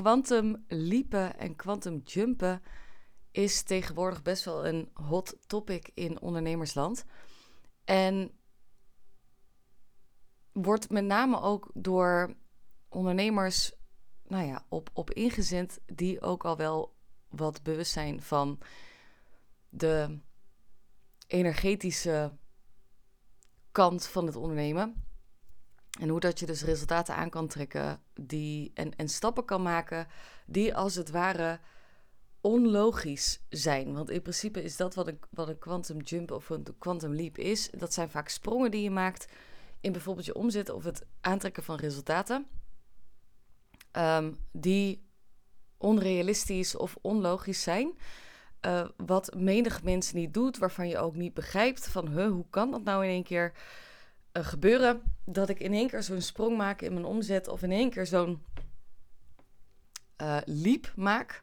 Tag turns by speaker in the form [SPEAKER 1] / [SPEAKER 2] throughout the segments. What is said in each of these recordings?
[SPEAKER 1] quantum liepen en quantum jumpen is tegenwoordig best wel een hot topic in ondernemersland. En wordt met name ook door ondernemers nou ja, op, op ingezet die ook al wel wat bewust zijn van de energetische kant van het ondernemen. En hoe dat je dus resultaten aan kan trekken die, en, en stappen kan maken die als het ware onlogisch zijn. Want in principe is dat wat een, wat een quantum jump of een quantum leap is. Dat zijn vaak sprongen die je maakt in bijvoorbeeld je omzet of het aantrekken van resultaten. Um, die onrealistisch of onlogisch zijn. Uh, wat menig mens niet doet, waarvan je ook niet begrijpt van huh, hoe kan dat nou in één keer uh, gebeuren? Dat ik in één keer zo'n sprong maak in mijn omzet of in één keer zo'n uh, leap maak.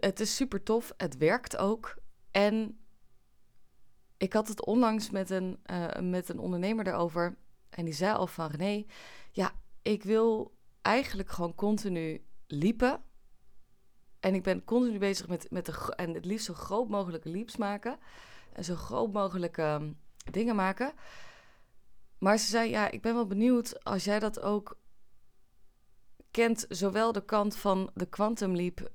[SPEAKER 1] het is super tof, het werkt ook. En ik had het onlangs met een, met een ondernemer erover. En die zei al van René, ja, ik wil eigenlijk gewoon continu liepen. En ik ben continu bezig met, met de, en het liefst zo groot mogelijke leaps maken. En zo groot mogelijke ehm, dingen maken. Maar ze zei, ja, ik ben wel benieuwd als jij dat ook kent. Zowel de kant van de quantum leap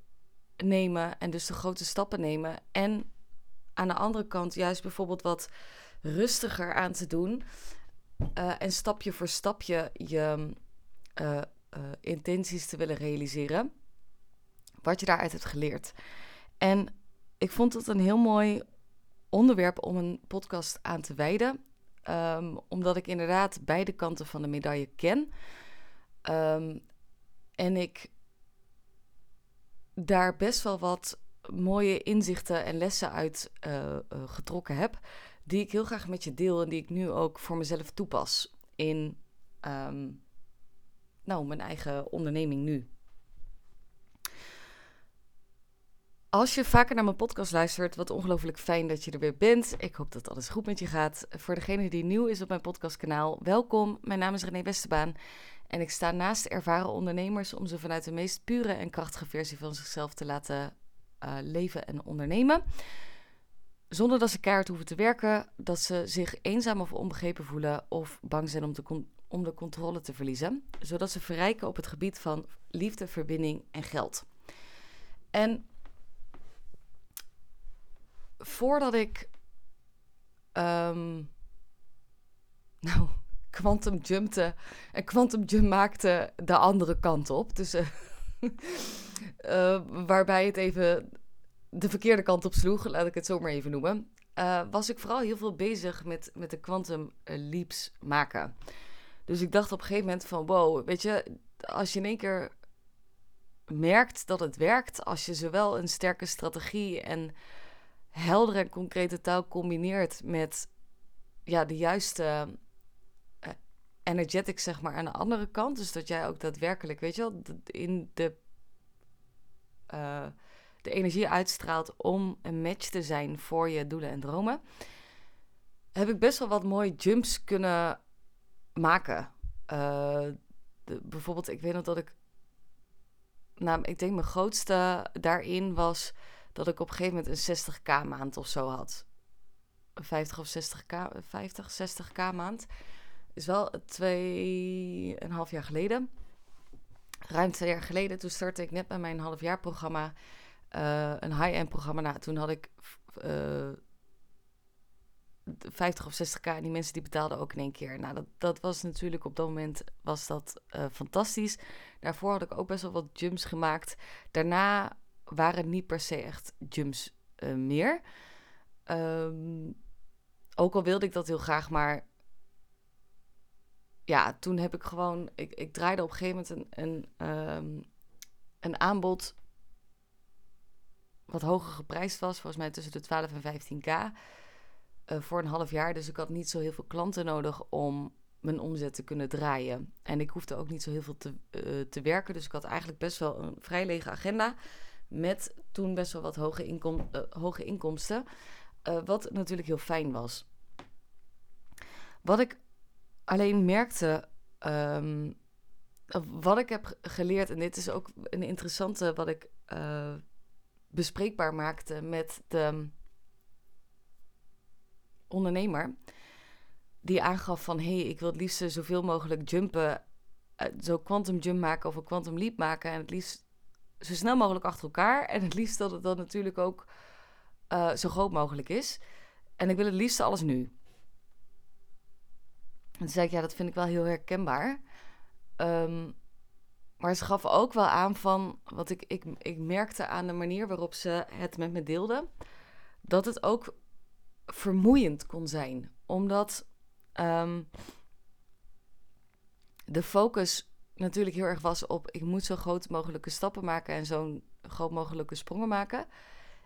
[SPEAKER 1] nemen en dus de grote stappen nemen. En aan de andere kant juist bijvoorbeeld wat rustiger aan te doen. Uh, en stapje voor stapje je uh, uh, intenties te willen realiseren. Wat je daaruit hebt geleerd. En ik vond het een heel mooi onderwerp om een podcast aan te wijden. Um, omdat ik inderdaad beide kanten van de medaille ken. Um, en ik daar best wel wat mooie inzichten en lessen uit uh, uh, getrokken heb. Die ik heel graag met je deel en die ik nu ook voor mezelf toepas in um, nou, mijn eigen onderneming nu. Als je vaker naar mijn podcast luistert, wat ongelooflijk fijn dat je er weer bent. Ik hoop dat alles goed met je gaat. Voor degene die nieuw is op mijn podcastkanaal, welkom. Mijn naam is René Westerbaan en ik sta naast ervaren ondernemers om ze vanuit de meest pure en krachtige versie van zichzelf te laten uh, leven en ondernemen. Zonder dat ze keihard hoeven te werken, dat ze zich eenzaam of onbegrepen voelen of bang zijn om de controle te verliezen, zodat ze verrijken op het gebied van liefde, verbinding en geld. En voordat ik, um, nou, quantum jumpte en quantum jump maakte de andere kant op, dus uh, uh, waarbij het even de verkeerde kant op sloeg, laat ik het zo maar even noemen. Uh, was ik vooral heel veel bezig met, met de quantum leaps maken. Dus ik dacht op een gegeven moment van wow, weet je, als je in één keer merkt dat het werkt, als je zowel een sterke strategie en heldere en concrete taal combineert met ja, de juiste uh, energetics, zeg maar, aan de andere kant. Dus dat jij ook daadwerkelijk, weet je wel, in de, uh, de energie uitstraalt om een match te zijn voor je doelen en dromen. Heb ik best wel wat mooie jumps kunnen maken. De, bijvoorbeeld, ik weet nog dat ik. Nou, ik denk mijn grootste daarin was dat ik op een gegeven moment een 60k maand of zo had. 50 of 60k, 50, 60k maand. Is wel twee en een half jaar geleden. Ruim twee jaar geleden. Toen startte ik net met mijn halfjaarprogramma. Uh, een high-end programma. Nou, toen had ik uh, 50 of 60k en die mensen die betaalden ook in één keer. Nou, dat, dat was natuurlijk op dat moment was dat uh, fantastisch. Daarvoor had ik ook best wel wat jumps gemaakt. Daarna waren niet per se echt jumps uh, meer. Um, ook al wilde ik dat heel graag, maar ja, toen heb ik gewoon, ik, ik draaide op een gegeven moment een, een, um, een aanbod wat hoger geprijsd was, volgens mij tussen de 12 en 15k. Uh, voor een half jaar. Dus ik had niet zo heel veel klanten nodig om mijn omzet te kunnen draaien. En ik hoefde ook niet zo heel veel te, uh, te werken. Dus ik had eigenlijk best wel een vrij lege agenda. Met toen best wel wat hoge, inkom uh, hoge inkomsten. wat natuurlijk heel fijn was. Wat ik alleen merkte um, wat ik heb geleerd, en dit is ook een interessante wat ik uh, bespreekbaar maakte met de ondernemer. Die aangaf van, hé, hey, ik wil het liefst zoveel mogelijk jumpen, zo quantum jump maken of een quantum leap maken. En het liefst zo snel mogelijk achter elkaar. En het liefst dat het dan natuurlijk ook uh, zo groot mogelijk is. En ik wil het liefst alles nu. En toen zei ik, ja, dat vind ik wel heel herkenbaar. Um, maar ze gaf ook wel aan van, wat ik, ik, ik merkte aan de manier waarop ze het met me deelde, dat het ook vermoeiend kon zijn. Omdat um, de focus natuurlijk heel erg was op, ik moet zo groot mogelijke stappen maken en zo'n groot mogelijke sprongen maken.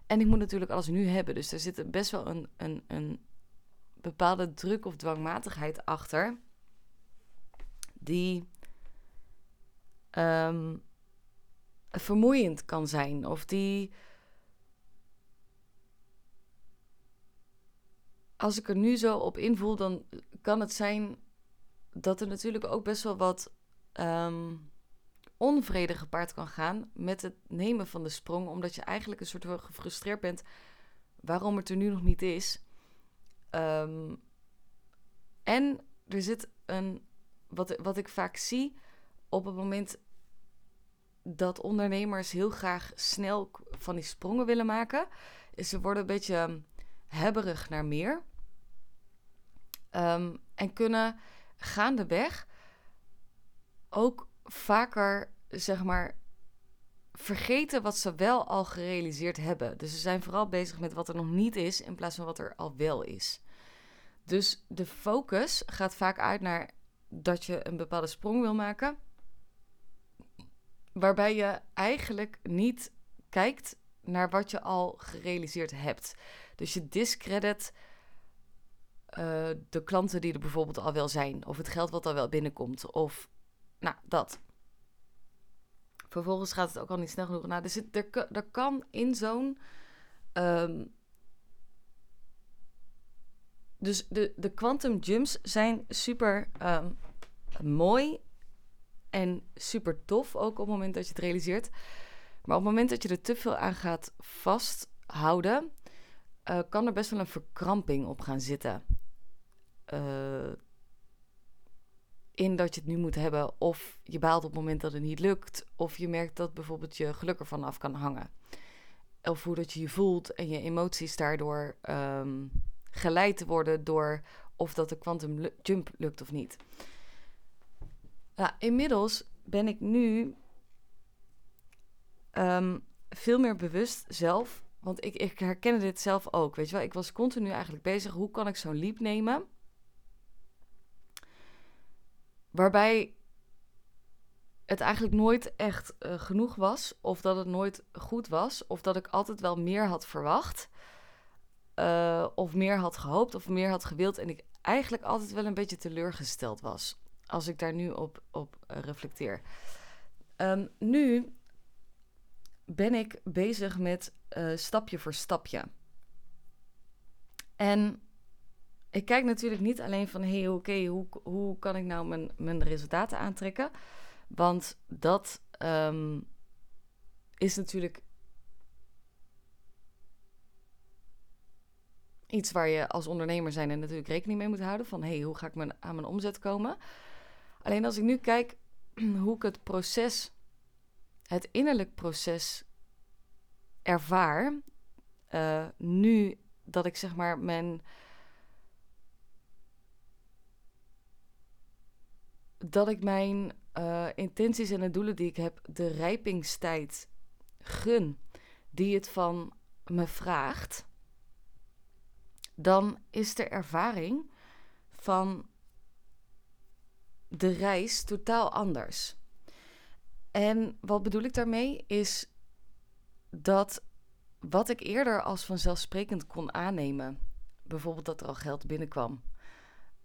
[SPEAKER 1] En ik moet natuurlijk alles nu hebben. Dus er zit best wel een, een, een bepaalde druk of dwangmatigheid achter. Die um, vermoeiend kan zijn. Of die. Als ik er nu zo op invoel, dan kan het zijn dat er natuurlijk ook best wel wat um, onvrede gepaard kan gaan met het nemen van de sprong, omdat je eigenlijk een soort van gefrustreerd bent waarom het er nu nog niet is. Um, en er zit een, wat, wat ik vaak zie op het moment dat ondernemers heel graag snel van die sprongen willen maken, is ze worden een beetje hebberig naar meer. Um, en kunnen gaandeweg ook vaker, zeg maar, vergeten wat ze wel al gerealiseerd hebben. Dus ze zijn vooral bezig met wat er nog niet is in plaats van wat er al wel is. Dus de focus gaat vaak uit naar dat je een bepaalde sprong wil maken, waarbij je eigenlijk niet kijkt naar wat je al gerealiseerd hebt. Dus je discredit uh, de klanten die er bijvoorbeeld al wel zijn, of het geld wat al wel binnenkomt, of nou dat. Vervolgens gaat het ook al niet snel genoeg. Nou, er, zit, er, er kan in zo'n. Um, dus de, de quantum jumps zijn super um, mooi en super tof, ook op het moment dat je het realiseert. Maar op het moment dat je er te veel aan gaat vasthouden, uh, kan er best wel een verkramping op gaan zitten. Uh, in dat je het nu moet hebben, of je baalt op het moment dat het niet lukt, of je merkt dat bijvoorbeeld je geluk ervan af kan hangen. Of hoe dat je je voelt en je emoties daardoor um, geleid worden door of dat de quantum jump lukt of niet. Inmiddels ben ik nu um, veel meer bewust zelf. Want ik, ik herkende dit zelf ook. Weet je wel, ik was continu eigenlijk bezig. Hoe kan ik zo'n leap nemen? Waarbij het eigenlijk nooit echt uh, genoeg was. Of dat het nooit goed was. Of dat ik altijd wel meer had verwacht. Uh, of meer had gehoopt. Of meer had gewild. En ik eigenlijk altijd wel een beetje teleurgesteld was. Als ik daar nu op, op uh, reflecteer. Um, nu ben ik bezig met stapje voor stapje. En ik kijk natuurlijk niet alleen van, hey, oké, hoe, hoe kan ik nou mijn, mijn resultaten aantrekken? Want dat um, is natuurlijk iets waar je als ondernemer zijn en natuurlijk rekening mee moet houden. Van, hey, hoe ga ik mijn, aan mijn omzet komen? Alleen als ik nu kijk hoe ik het proces, het innerlijk proces ervaar, uh, nu dat ik zeg maar mijn. Dat ik mijn uh, intenties en de doelen die ik heb, de rijpingstijd gun, die het van me vraagt, dan is de ervaring van de reis totaal anders. En wat bedoel ik daarmee is dat wat ik eerder als vanzelfsprekend kon aannemen, bijvoorbeeld dat er al geld binnenkwam,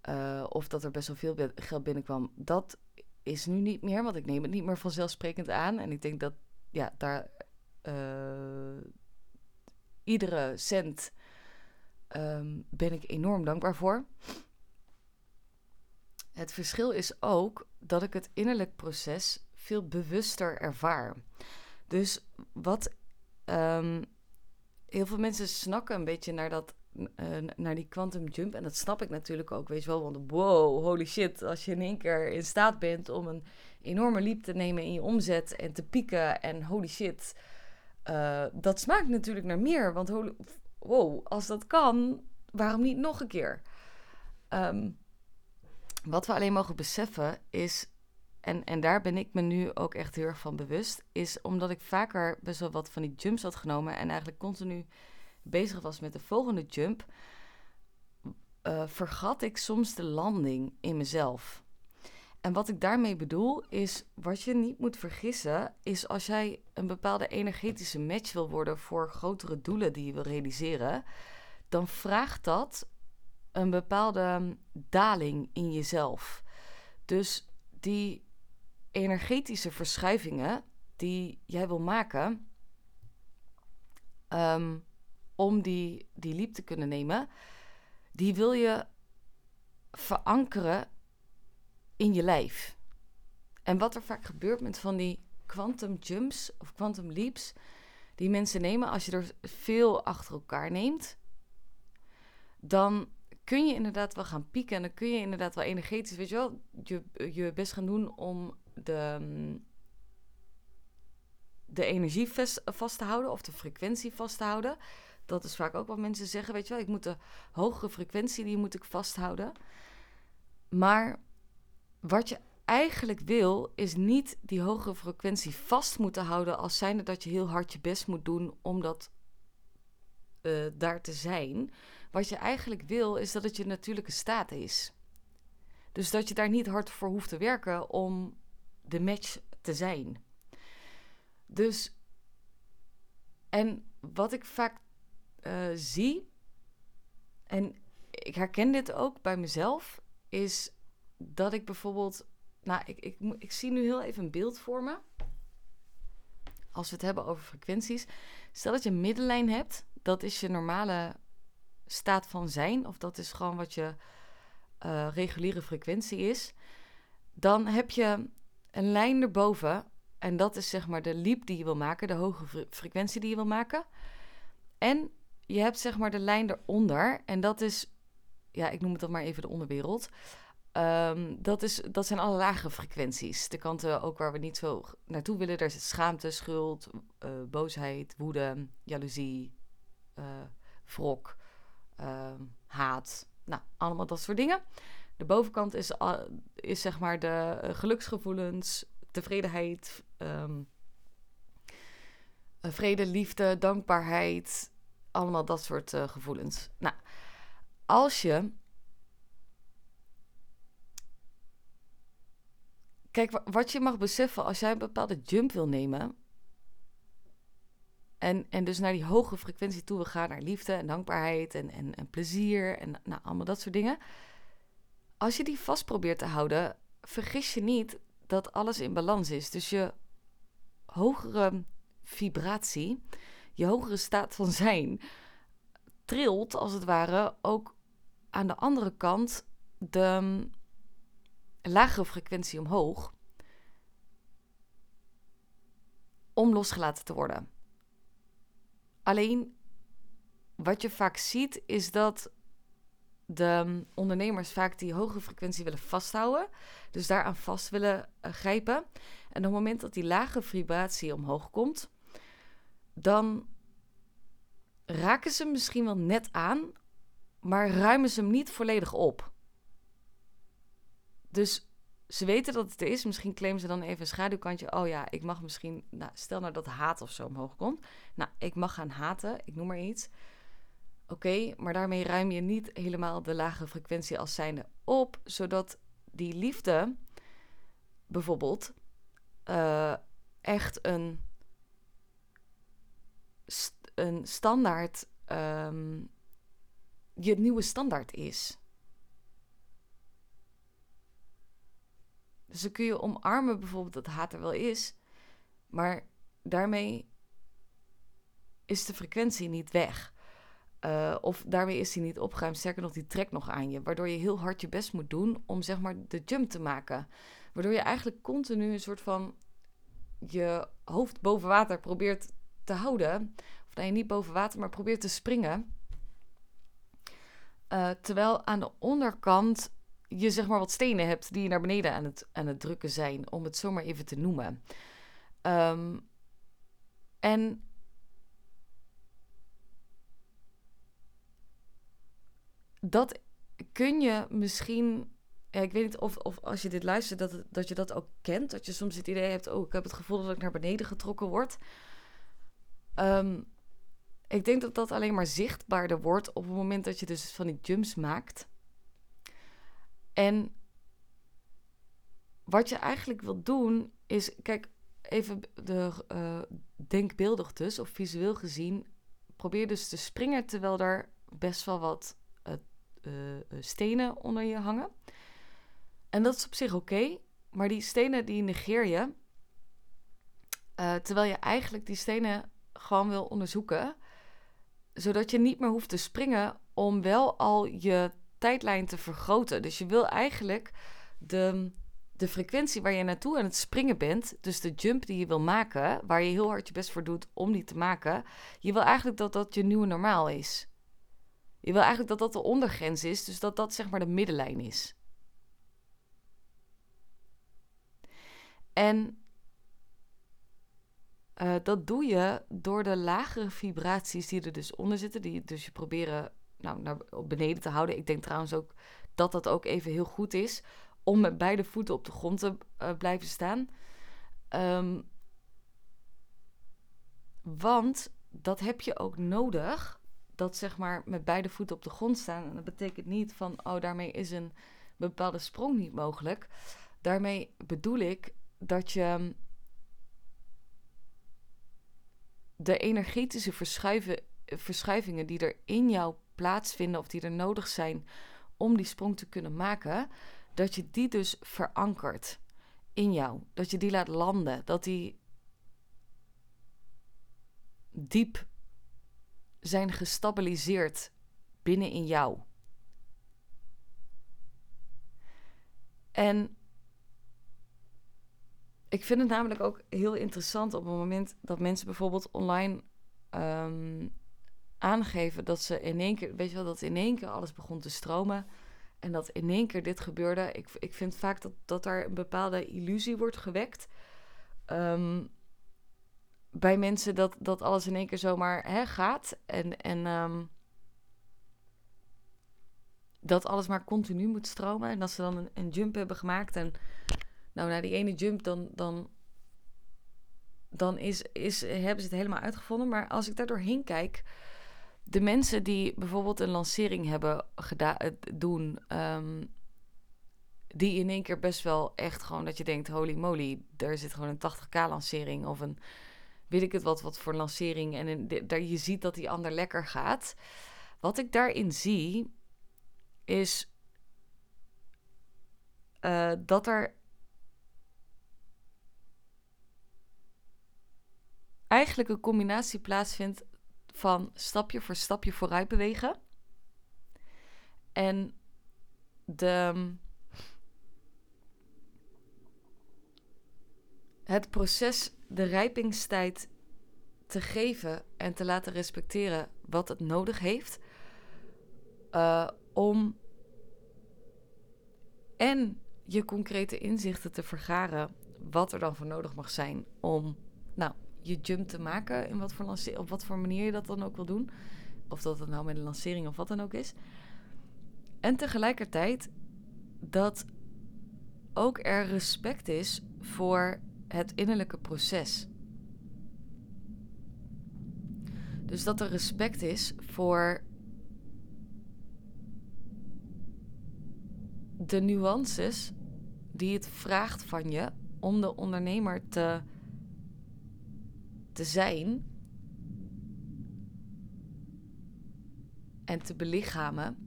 [SPEAKER 1] uh, of dat er best wel veel geld binnenkwam, dat is nu niet meer, want ik neem het niet meer vanzelfsprekend aan. En ik denk dat ja, daar uh, iedere cent um, ben ik enorm dankbaar voor. Het verschil is ook dat ik het innerlijk proces veel bewuster ervaar. Dus wat ehm, heel veel mensen snakken een beetje naar dat naar die quantum jump. En dat snap ik natuurlijk ook, weet je wel. Want wow, holy shit. Als je in één keer in staat bent om een enorme leap te nemen in je omzet en te pieken. En holy shit. Uh, dat smaakt natuurlijk naar meer. Want wow, als dat kan, waarom niet nog een keer? Um, wat we alleen mogen beseffen is, en, en daar ben ik me nu ook echt heel erg van bewust, is omdat ik vaker best wel wat van die jumps had genomen en eigenlijk continu bezig was met de volgende jump, uh, vergat ik soms de landing in mezelf. En wat ik daarmee bedoel is, wat je niet moet vergissen, is als jij een bepaalde energetische match wil worden voor grotere doelen die je wil realiseren, dan vraagt dat een bepaalde daling in jezelf. Dus die energetische verschuivingen die jij wil maken, ehm, om die, die liep te kunnen nemen, die wil je verankeren in je lijf. En wat er vaak gebeurt met van die quantum jumps of quantum leaps, die mensen nemen, als je er veel achter elkaar neemt, dan kun je inderdaad wel gaan pieken en dan kun je inderdaad wel energetisch, weet je wel, je, je best gaan doen om de, de energie vast, vast te houden of de frequentie vast te houden. Dat is vaak ook wat mensen zeggen, weet je wel, ik moet de hogere frequentie, die moet ik vasthouden. Maar wat je eigenlijk wil, is niet die hogere frequentie vast moeten houden als zijnde dat je heel hard je best moet doen om dat uh, daar te zijn. Wat je eigenlijk wil, is dat het je natuurlijke staat is. Dus dat je daar niet hard voor hoeft te werken om de match te zijn. Dus, en wat ik vaak uh, zie, en ik herken dit ook bij mezelf, is dat ik bijvoorbeeld, nou, ik, ik, ik zie nu heel even een beeld voor me. Als we het hebben over frequenties. Stel dat je een middenlijn hebt, dat is je normale staat van zijn, of dat is gewoon wat je uh, reguliere frequentie is. Dan heb je een lijn erboven, en dat is zeg maar de leap die je wil maken, de hoge frequentie die je wil maken. En je hebt zeg maar de lijn eronder. En dat is, ja, ik noem het dan maar even de onderwereld. Um, dat, is, dat zijn alle lagere frequenties. De kanten ook waar we niet zo naartoe willen. Daar zit schaamte, schuld, uh, boosheid, woede, jaloezie, uh, wrok, uh, haat. Nou, allemaal dat soort dingen. De bovenkant is, is zeg maar de geluksgevoelens, tevredenheid, um, vrede, liefde, dankbaarheid, allemaal dat soort uh, gevoelens. Nou, als je. Kijk, wat je mag beseffen als jij een bepaalde jump wil nemen. En, en dus naar die hoge frequentie toe wil gaan, naar liefde en dankbaarheid en, en, en plezier en nou, allemaal dat soort dingen. Als je die vast probeert te houden, vergis je niet dat alles in balans is. Dus je hogere vibratie, je hogere staat van zijn trilt als het ware ook aan de andere kant de mm, lagere frequentie omhoog om losgelaten te worden. Alleen wat je vaak ziet is dat de mm, ondernemers vaak die hoge frequentie willen vasthouden, dus daaraan vast willen uh, grijpen. En op het moment dat die lage vibratie omhoog komt, dan raken ze misschien wel net aan, maar ruimen ze hem niet volledig op. Dus ze weten dat het er is. Misschien claimen ze dan even een schaduwkantje. Oh ja, ik mag misschien. Nou, stel nou dat haat of zo omhoog komt. Nou, ik mag gaan haten. Ik noem maar iets. Oké, maar daarmee ruim je niet helemaal de lage frequentie als zijnde op, zodat die liefde bijvoorbeeld uh, echt een een standaard, um, je nieuwe standaard is. Dus dan kun je omarmen bijvoorbeeld dat haat er wel is, maar daarmee is de frequentie niet weg. Uh, of daarmee is hij niet opgeruimd. Sterker nog, die trekt nog aan je. Waardoor je heel hard je best moet doen om zeg maar de jump te maken. Waardoor je eigenlijk continu een soort van je hoofd boven water probeert te houden. Of nee, niet boven water, maar probeert te springen. Uh, terwijl aan de onderkant je zeg maar wat stenen hebt die je naar beneden aan het, aan het drukken zijn. Om het zomaar even te noemen. Um, en dat kun je misschien. Ik weet niet of, of als je dit luistert, dat, dat je dat ook kent. Dat je soms het idee hebt: oh, ik heb het gevoel dat ik naar beneden getrokken word. Um, ik denk dat dat alleen maar zichtbaarder wordt op het moment dat je dus van die jumps maakt. En wat je eigenlijk wil doen is, kijk, even de, uh, denkbeeldig dus, of visueel gezien, probeer dus te springen terwijl er best wel wat uh, stenen onder je hangen. En dat is op zich oké, maar die stenen die negeer je, terwijl je eigenlijk die stenen gewoon wil onderzoeken, zodat je niet meer hoeft te springen om wel al je tijdlijn te vergroten. Dus je wil eigenlijk de, de frequentie waar je naartoe aan het springen bent, dus de jump die je wil maken, waar je heel hard je best voor doet om die te maken, je wil eigenlijk dat dat je nieuwe normaal is. Je wil eigenlijk dat dat de ondergrens is, dus dat dat zeg maar de middenlijn is. En uh, dat doe je door de lagere vibraties die er dus onder zitten, die dus je proberen nou, naar beneden te houden. Ik denk trouwens ook dat dat ook even heel goed is om met beide voeten op de grond te uh, blijven staan. Um, want dat heb je ook nodig dat zeg maar met beide voeten op de grond staan. En dat betekent niet van, oh, daarmee is een bepaalde sprong niet mogelijk. Daarmee bedoel ik dat je de energetische verschuivingen die er in jou plaatsvinden of die er nodig zijn om die sprong te kunnen maken, dat je die dus verankert in jou. Dat je die laat landen. Dat die diep zijn gestabiliseerd binnen in jou. En ik vind het namelijk ook heel interessant op het moment dat mensen bijvoorbeeld online ehm, aangeven dat ze in één keer, weet je wel, dat in één keer alles begon te stromen en dat in één keer dit gebeurde. Ik, ik vind vaak dat, dat daar een bepaalde illusie wordt gewekt. Um, bij mensen dat, dat alles in één keer zomaar hè, gaat. En, en um, dat alles maar continu moet stromen. En dat ze dan een, een, jump hebben gemaakt. En nou, na die ene jump, dan, dan, dan is, is, hebben ze het helemaal uitgevonden. Maar als ik daar doorheen kijk. De mensen die bijvoorbeeld een lancering hebben gedaan, doen. Um, die in één keer best wel echt gewoon dat je denkt: holy moly, er zit gewoon een 80k lancering of een weet ik het wat, wat voor lancering. En daar je ziet dat die ander lekker gaat. Wat ik daarin zie, is uh, dat er eigenlijk een combinatie plaatsvindt van stapje voor stapje vooruit bewegen. En de, het proces de rijpingstijd te geven en te laten respecteren wat het nodig heeft uh, om en je concrete inzichten te vergaren wat er dan voor nodig mag zijn om nou, je jump te maken in wat voor op wat voor manier je dat dan ook wil doen. Of dat het nou met een lancering of wat dan ook is. En tegelijkertijd dat ook er respect is voor het innerlijke proces. Dus dat er respect is voor de nuances die het vraagt van je om de ondernemer te, te zijn en te belichamen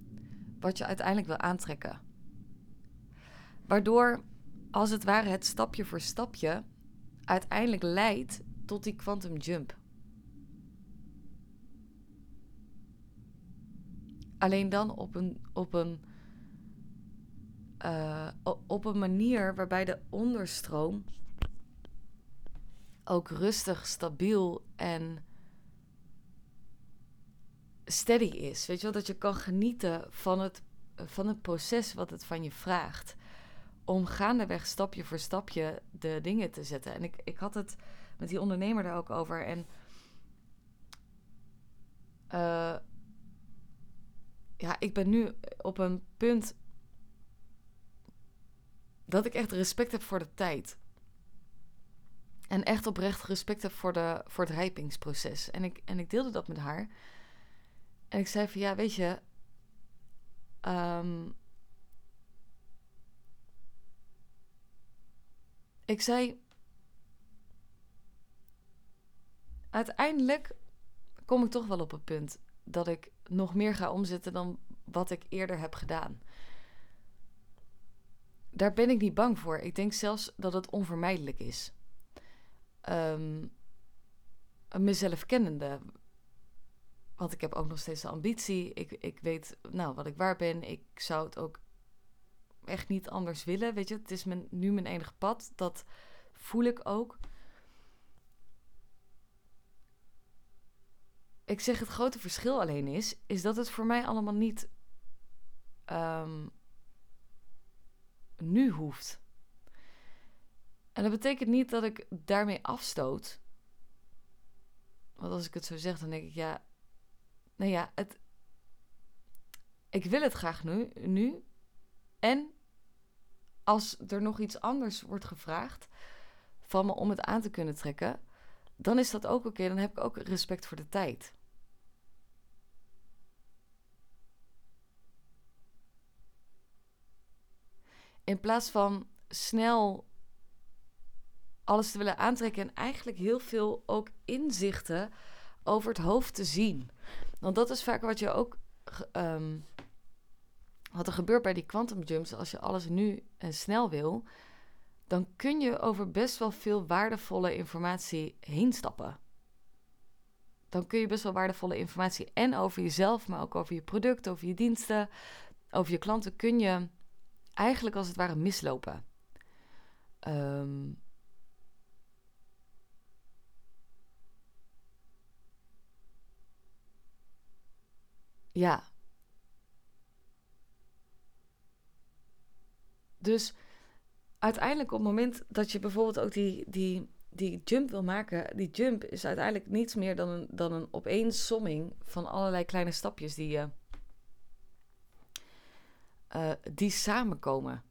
[SPEAKER 1] wat je uiteindelijk wil aantrekken. Waardoor, als het ware, het stapje voor stapje uiteindelijk leidt tot die quantum jump. Alleen dan op een, op een, uh, op een manier waarbij de onderstroom ook rustig, stabiel en steady is. Weet je wel, dat je kan genieten van het, van het proces wat het van je vraagt. Om gaandeweg stapje voor stapje de dingen te zetten. En ik, ik had het met die ondernemer daar ook over. En uh, ja, ik ben nu op een punt dat ik echt respect heb voor de tijd. En echt oprecht respect heb voor, de, voor het rijpingsproces. En ik, en ik deelde dat met haar. En ik zei van ja, weet je. Um, ik zei. Uiteindelijk kom ik toch wel op het punt dat ik nog meer ga omzetten dan wat ik eerder heb gedaan. Daar ben ik niet bang voor. Ik denk zelfs dat het onvermijdelijk is. Um, mezelf kennende. Want ik heb ook nog steeds de ambitie. Ik, ik weet nou wat ik waar ben. Ik zou het ook echt niet anders willen. Weet je, het is mijn, nu mijn enige pad. Dat voel ik ook. Ik zeg het grote verschil alleen is, is dat het voor mij allemaal niet um, nu hoeft. En dat betekent niet dat ik daarmee afstoot. Want als ik het zo zeg, dan denk ik, ja, nou ja, het, ik wil het graag nu, nu. En als er nog iets anders wordt gevraagd van me om het aan te kunnen trekken, dan is dat ook oké. Dan heb ik ook respect voor de tijd. In plaats van snel alles te willen aantrekken en eigenlijk heel veel ook inzichten over het hoofd te zien. Want dat is vaak wat je ook. Ehm, wat er gebeurt bij die quantum jumps, als je alles nu en snel wil, dan kun je over best wel veel waardevolle informatie heen stappen. Dan kun je best wel waardevolle informatie en over jezelf, maar ook over je product, over je diensten, over je klanten, kun je eigenlijk als het ware mislopen. Um, ja. Dus uiteindelijk op het moment dat je bijvoorbeeld ook die, die, die jump wil maken, die jump is uiteindelijk niets meer dan een, dan een opeensomming van allerlei kleine stapjes die je uh, die samenkomen.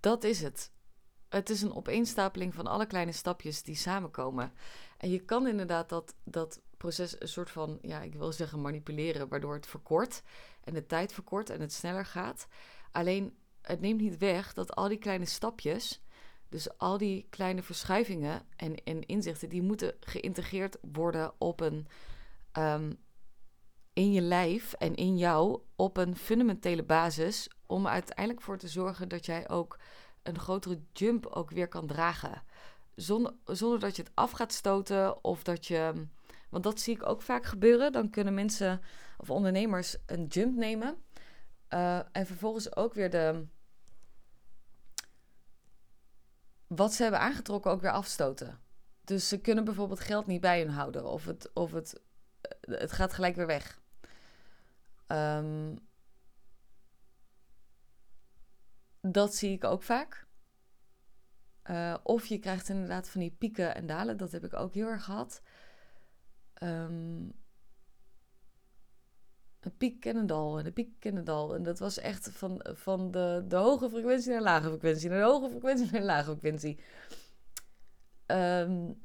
[SPEAKER 1] Dat is het. Het is een opeenstapeling van alle kleine stapjes die samenkomen. En je kan inderdaad dat, dat proces een soort van, ja, ik wil zeggen manipuleren, waardoor het verkort en de tijd verkort en het sneller gaat. Alleen het neemt niet weg dat al die kleine stapjes, dus al die kleine verschuivingen en, en inzichten, die moeten geïntegreerd worden op een um, in je lijf en in jou op een fundamentele basis om uiteindelijk voor te zorgen dat jij ook een grotere jump ook weer kan dragen. Zonder, dat je het af gaat stoten of dat je. Want dat zie ik ook vaak gebeuren. Dan kunnen mensen of ondernemers een jump nemen. Uh, en vervolgens ook weer de. Wat ze hebben aangetrokken ook weer afstoten. Dus ze kunnen bijvoorbeeld geld niet bij hun houden. Of het, of het, het gaat gelijk weer weg. Um, dat zie ik ook vaak. Uh, of je krijgt inderdaad van die pieken en dalen. Dat heb ik ook heel erg gehad. Um, een piek en een dal en een piek en een dal. En dat was echt van, van de, de hoge frequentie naar de lage frequentie. Naar de hoge frequentie naar de lage frequentie. Um,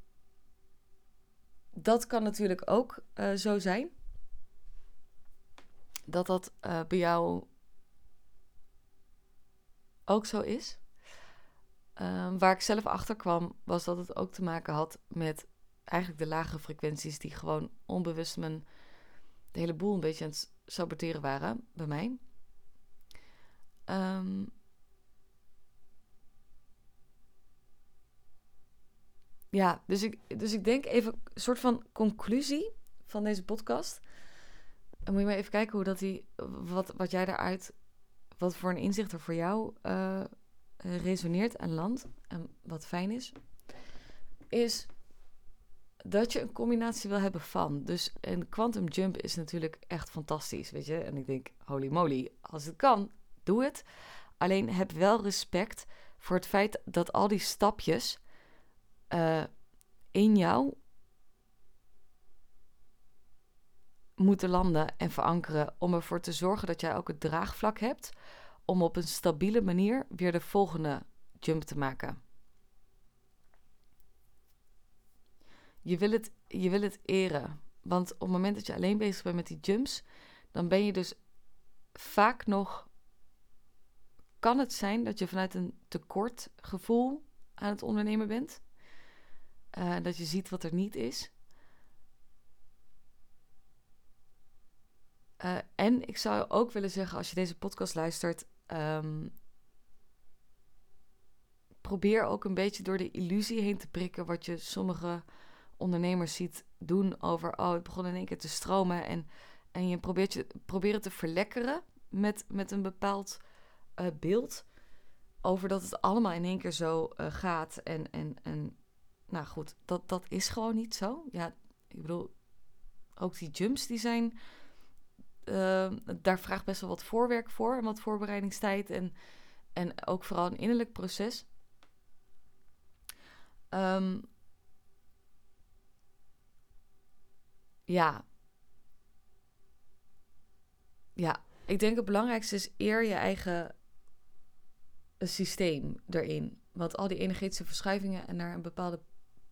[SPEAKER 1] dat kan natuurlijk ook uh, zo zijn dat dat uh, bij jou ook zo is. Um, waar ik zelf achter kwam, was dat het ook te maken had met eigenlijk de lage frequenties die gewoon onbewust mijn hele boel een beetje aan het saboteren waren bij mij. Um, ja, dus ik, dus ik denk even een soort van conclusie van deze podcast. Moet je maar even kijken hoe dat die, wat, wat jij daaruit, wat voor een inzicht er voor jou uh, resoneert en landt. En wat fijn is, is dat je een combinatie wil hebben van. Dus een quantum jump is natuurlijk echt fantastisch, weet je. En ik denk, holy moly, als het kan, doe het. Alleen heb wel respect voor het feit dat al die stapjes uh, in jou moeten landen en verankeren om ervoor te zorgen dat jij ook het draagvlak hebt om op een stabiele manier weer de volgende jump te maken. Je wil het, je wil het eren. Want op het moment dat je alleen bezig bent met die jumps, dan ben je dus vaak nog. Kan het zijn dat je vanuit een tekortgevoel aan het ondernemen bent? Uh, dat je ziet wat er niet is. Uh, en ik zou ook willen zeggen, als je deze podcast luistert, um, probeer ook een beetje door de illusie heen te prikken wat je sommige ondernemers ziet doen over, oh, het begon in één keer te stromen en, en je probeert, je, probeert het te verlekkeren met, met een bepaald uh, beeld over dat het allemaal in één keer zo uh, gaat en, en, en nou goed, dat, dat is gewoon niet zo. Ja, ik bedoel, ook die jumps die zijn, uh, daar vraagt best wel wat voorwerk voor en wat voorbereidingstijd en, en ook vooral een innerlijk proces. Um, ja. Ja, ik denk het belangrijkste is eer je eigen systeem erin. Want al die energetische verschuivingen en naar een bepaalde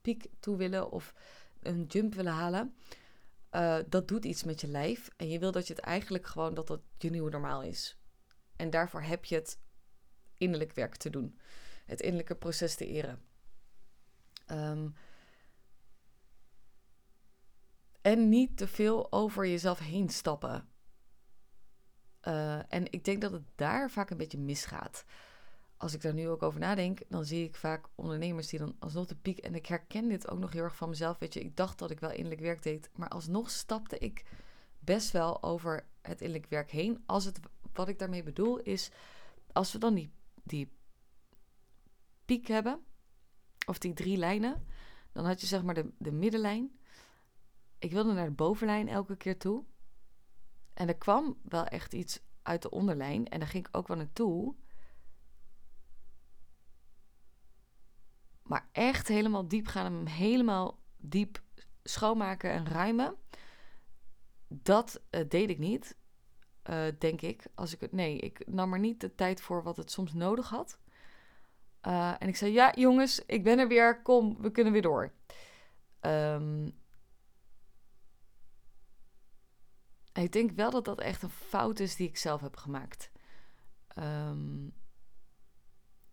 [SPEAKER 1] piek toe willen of een jump willen halen, uh, dat doet iets met je lijf. En je wil dat je het eigenlijk gewoon dat dat je nieuwe normaal is. En daarvoor heb je het innerlijk werk te doen. Het innerlijke proces te eren. Um, en niet te veel over jezelf heen stappen. Uh, en ik denk dat het daar vaak een beetje misgaat als ik daar nu ook over nadenk, dan zie ik vaak ondernemers die dan alsnog de piek. En ik herken dit ook nog heel erg van mezelf. Weet je, ik dacht dat ik wel innerlijk werk deed. Maar alsnog stapte ik best wel over het innerlijk werk heen. Als het, wat ik daarmee bedoel is, als we dan die, die piek hebben, of die drie lijnen, dan had je zeg maar de, de middenlijn. Ik wilde naar de bovenlijn elke keer toe. En er kwam wel echt iets uit de onderlijn. En daar ging ik ook wel naartoe. Maar echt helemaal diep gaan hem helemaal diep schoonmaken en ruimen. Dat uh, deed ik niet, uh, denk ik. Als ik nee, ik nam er niet de tijd voor wat het soms nodig had. Uh, en ik zei: Ja, jongens, ik ben er weer. Kom, we kunnen weer door. Um, ik denk wel dat dat echt een fout is die ik zelf heb gemaakt. Um,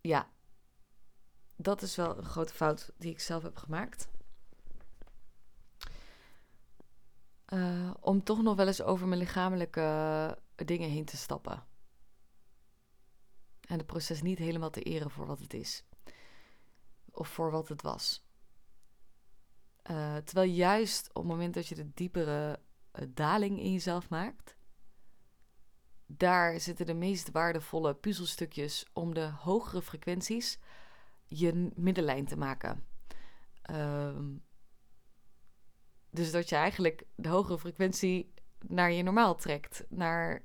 [SPEAKER 1] ja, dat is wel een grote fout die ik zelf heb gemaakt. Uh, om toch nog wel eens over mijn lichamelijke dingen heen te stappen. En het proces niet helemaal te eren voor wat het is. Of voor wat het was. Uh, terwijl juist op het moment dat je de diepere uh, daling in jezelf maakt, daar zitten de meest waardevolle puzzelstukjes om de hogere frequenties je middenlijn te maken. Um, dus dat je eigenlijk de hogere frequentie naar je normaal trekt, naar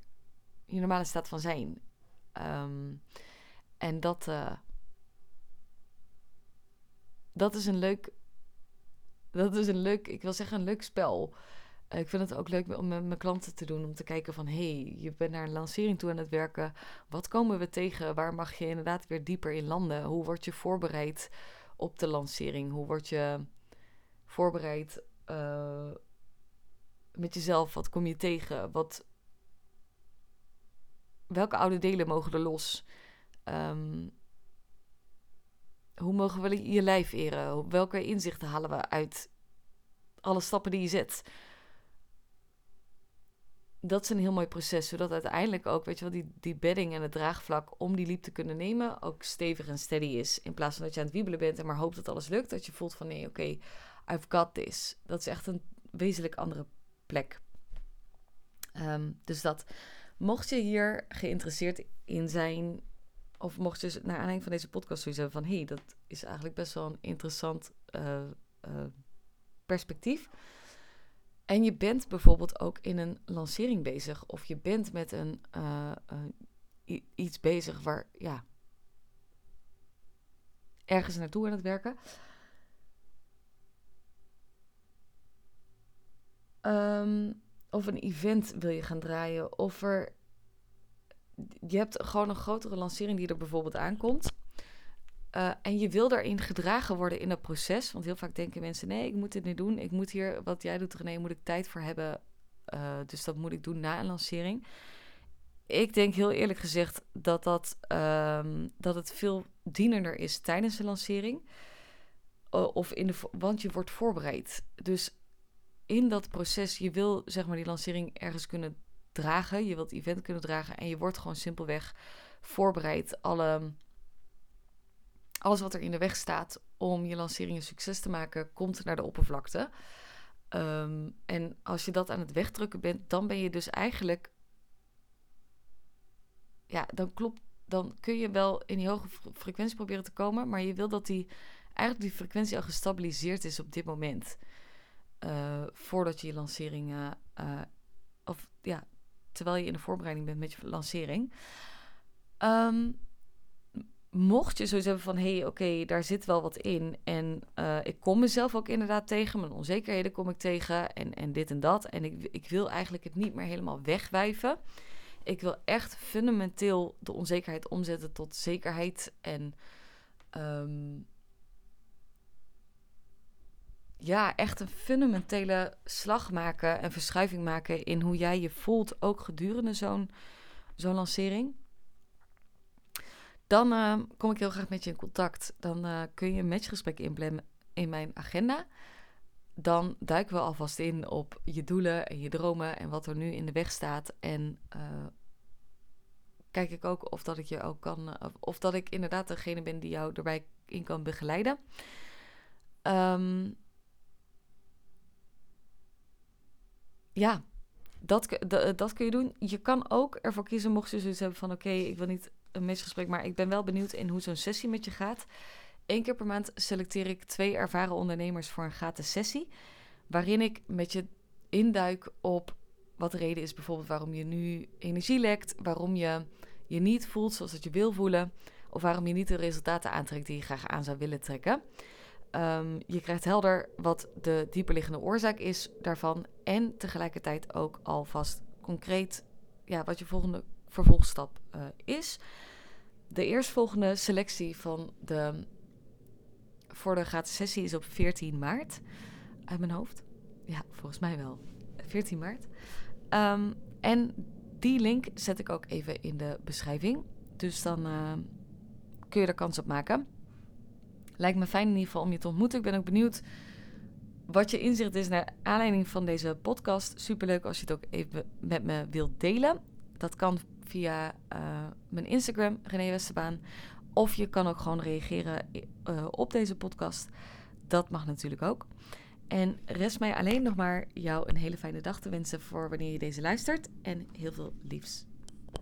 [SPEAKER 1] je normale staat van zijn. Um, en dat, uh, dat is een leuk, dat is een leuk, ik wil zeggen een leuk spel. Uh, ik vind het ook leuk om met mijn klanten te doen. Om te kijken van, hey, je bent naar een lancering toe aan het werken. Wat komen we tegen? Waar mag je inderdaad weer dieper in landen? Hoe word je voorbereid op de lancering? Hoe word je voorbereid uh, met jezelf? Wat kom je tegen? Wat, welke oude delen mogen er los? Um, hoe mogen we je lijf eren? Welke inzichten halen we uit alle stappen die je zet? Dat is een heel mooi proces, zodat uiteindelijk ook, weet je wel, die, die bedding en het draagvlak om die liep te kunnen nemen ook stevig en steady is. In plaats van dat je aan het wiebelen bent en maar hoopt dat alles lukt, dat je voelt van nee, oké, I've got this. Dat is echt een wezenlijk andere plek. Ehm, dus dat, mocht je hier geïnteresseerd in zijn, of mocht je naar aanleiding van deze podcast zoiets hebben van hé, hey, dat is eigenlijk best wel een interessant uh, uh, perspectief en je bent bijvoorbeeld ook in een lancering bezig. Of je bent met een, uh, uh, iets bezig waar, ja, ergens naartoe aan het werken. Um, of een event wil je gaan draaien. Of er, je hebt gewoon een grotere lancering die er bijvoorbeeld aankomt. Uh, en je wil daarin gedragen worden in dat proces. Want heel vaak denken mensen: nee, ik moet dit niet doen. Ik moet hier, wat jij doet, René, moet ik tijd voor hebben. Uh, dus dat moet ik doen na een lancering. Ik denk heel eerlijk gezegd dat, dat, um, dat het veel dienender is tijdens de lancering. Uh, of in de, want je wordt voorbereid. Dus in dat proces, je wil zeg maar die lancering ergens kunnen dragen. Je wilt het event kunnen dragen. En je wordt gewoon simpelweg voorbereid. Alle alles wat er in de weg staat om je lancering een succes te maken, komt naar de oppervlakte. Um, en als je dat aan het wegdrukken bent, dan ben je dus eigenlijk. Ja, dan klopt. Dan kun je wel in die hoge frequentie proberen te komen. Maar je wil dat die, eigenlijk die frequentie al gestabiliseerd is op dit moment. Uh, voordat je je lancering. Uh, of ja, terwijl je in de voorbereiding bent met je lancering. Um, mocht je zoiets hebben van... hé, hey, oké, daar zit wel wat in... en uh, ik kom mezelf ook inderdaad tegen... mijn onzekerheden kom ik tegen en, en dit en dat... en ik, ik wil eigenlijk het niet meer helemaal wegwijven... Ik wil echt fundamenteel de onzekerheid omzetten tot zekerheid en um, ja, echt een fundamentele slag maken en verschuiving maken in hoe jij je voelt, ook gedurende zo'n zo'n lancering. Dan uh, kom ik heel graag met je in contact. Dan uh, kun je een matchgesprek inplannen in mijn agenda. Dan duiken we alvast in op je doelen en je dromen en wat er nu in de weg staat. En uh, kijk ik ook of dat ik je ook kan, of dat ik inderdaad degene ben die jou erbij in kan begeleiden. Um, ja, dat, dat, kun je doen. Je kan ook ervoor kiezen, mocht je zoiets hebben van: oké, ik wil niet een misgesprek, maar ik ben wel benieuwd in hoe zo'n sessie met je gaat. Eén keer per maand selecteer ik twee ervaren ondernemers voor een gratis sessie. Waarin ik met je induik op wat de reden is, bijvoorbeeld waarom je nu energie lekt, waarom je je niet voelt zoals dat je wil voelen, of waarom je niet de resultaten aantrekt die je graag aan zou willen trekken. Um, je krijgt helder wat de dieperliggende oorzaak is daarvan en tegelijkertijd ook alvast concreet ja, wat je volgende vervolgstap uh, is. De eerstvolgende selectie van de, voor de gratis sessie is op 14 maart. Uit mijn hoofd. Ja, volgens mij wel. 14 maart. Um, en die link zet ik ook even in de beschrijving. Dus dan uh, kun je er kans op maken. Lijkt me fijn in ieder geval om je te ontmoeten. Ik ben ook benieuwd wat je inzicht is naar aanleiding van deze podcast. Superleuk als je het ook even met me wilt delen. Dat kan via uh, mijn Instagram, René Westerbaan. Of je kan ook gewoon reageren uh, op deze podcast. Dat mag natuurlijk ook. En rest mij alleen nog maar jou een hele fijne dag te wensen voor wanneer je deze luistert. En heel veel liefs.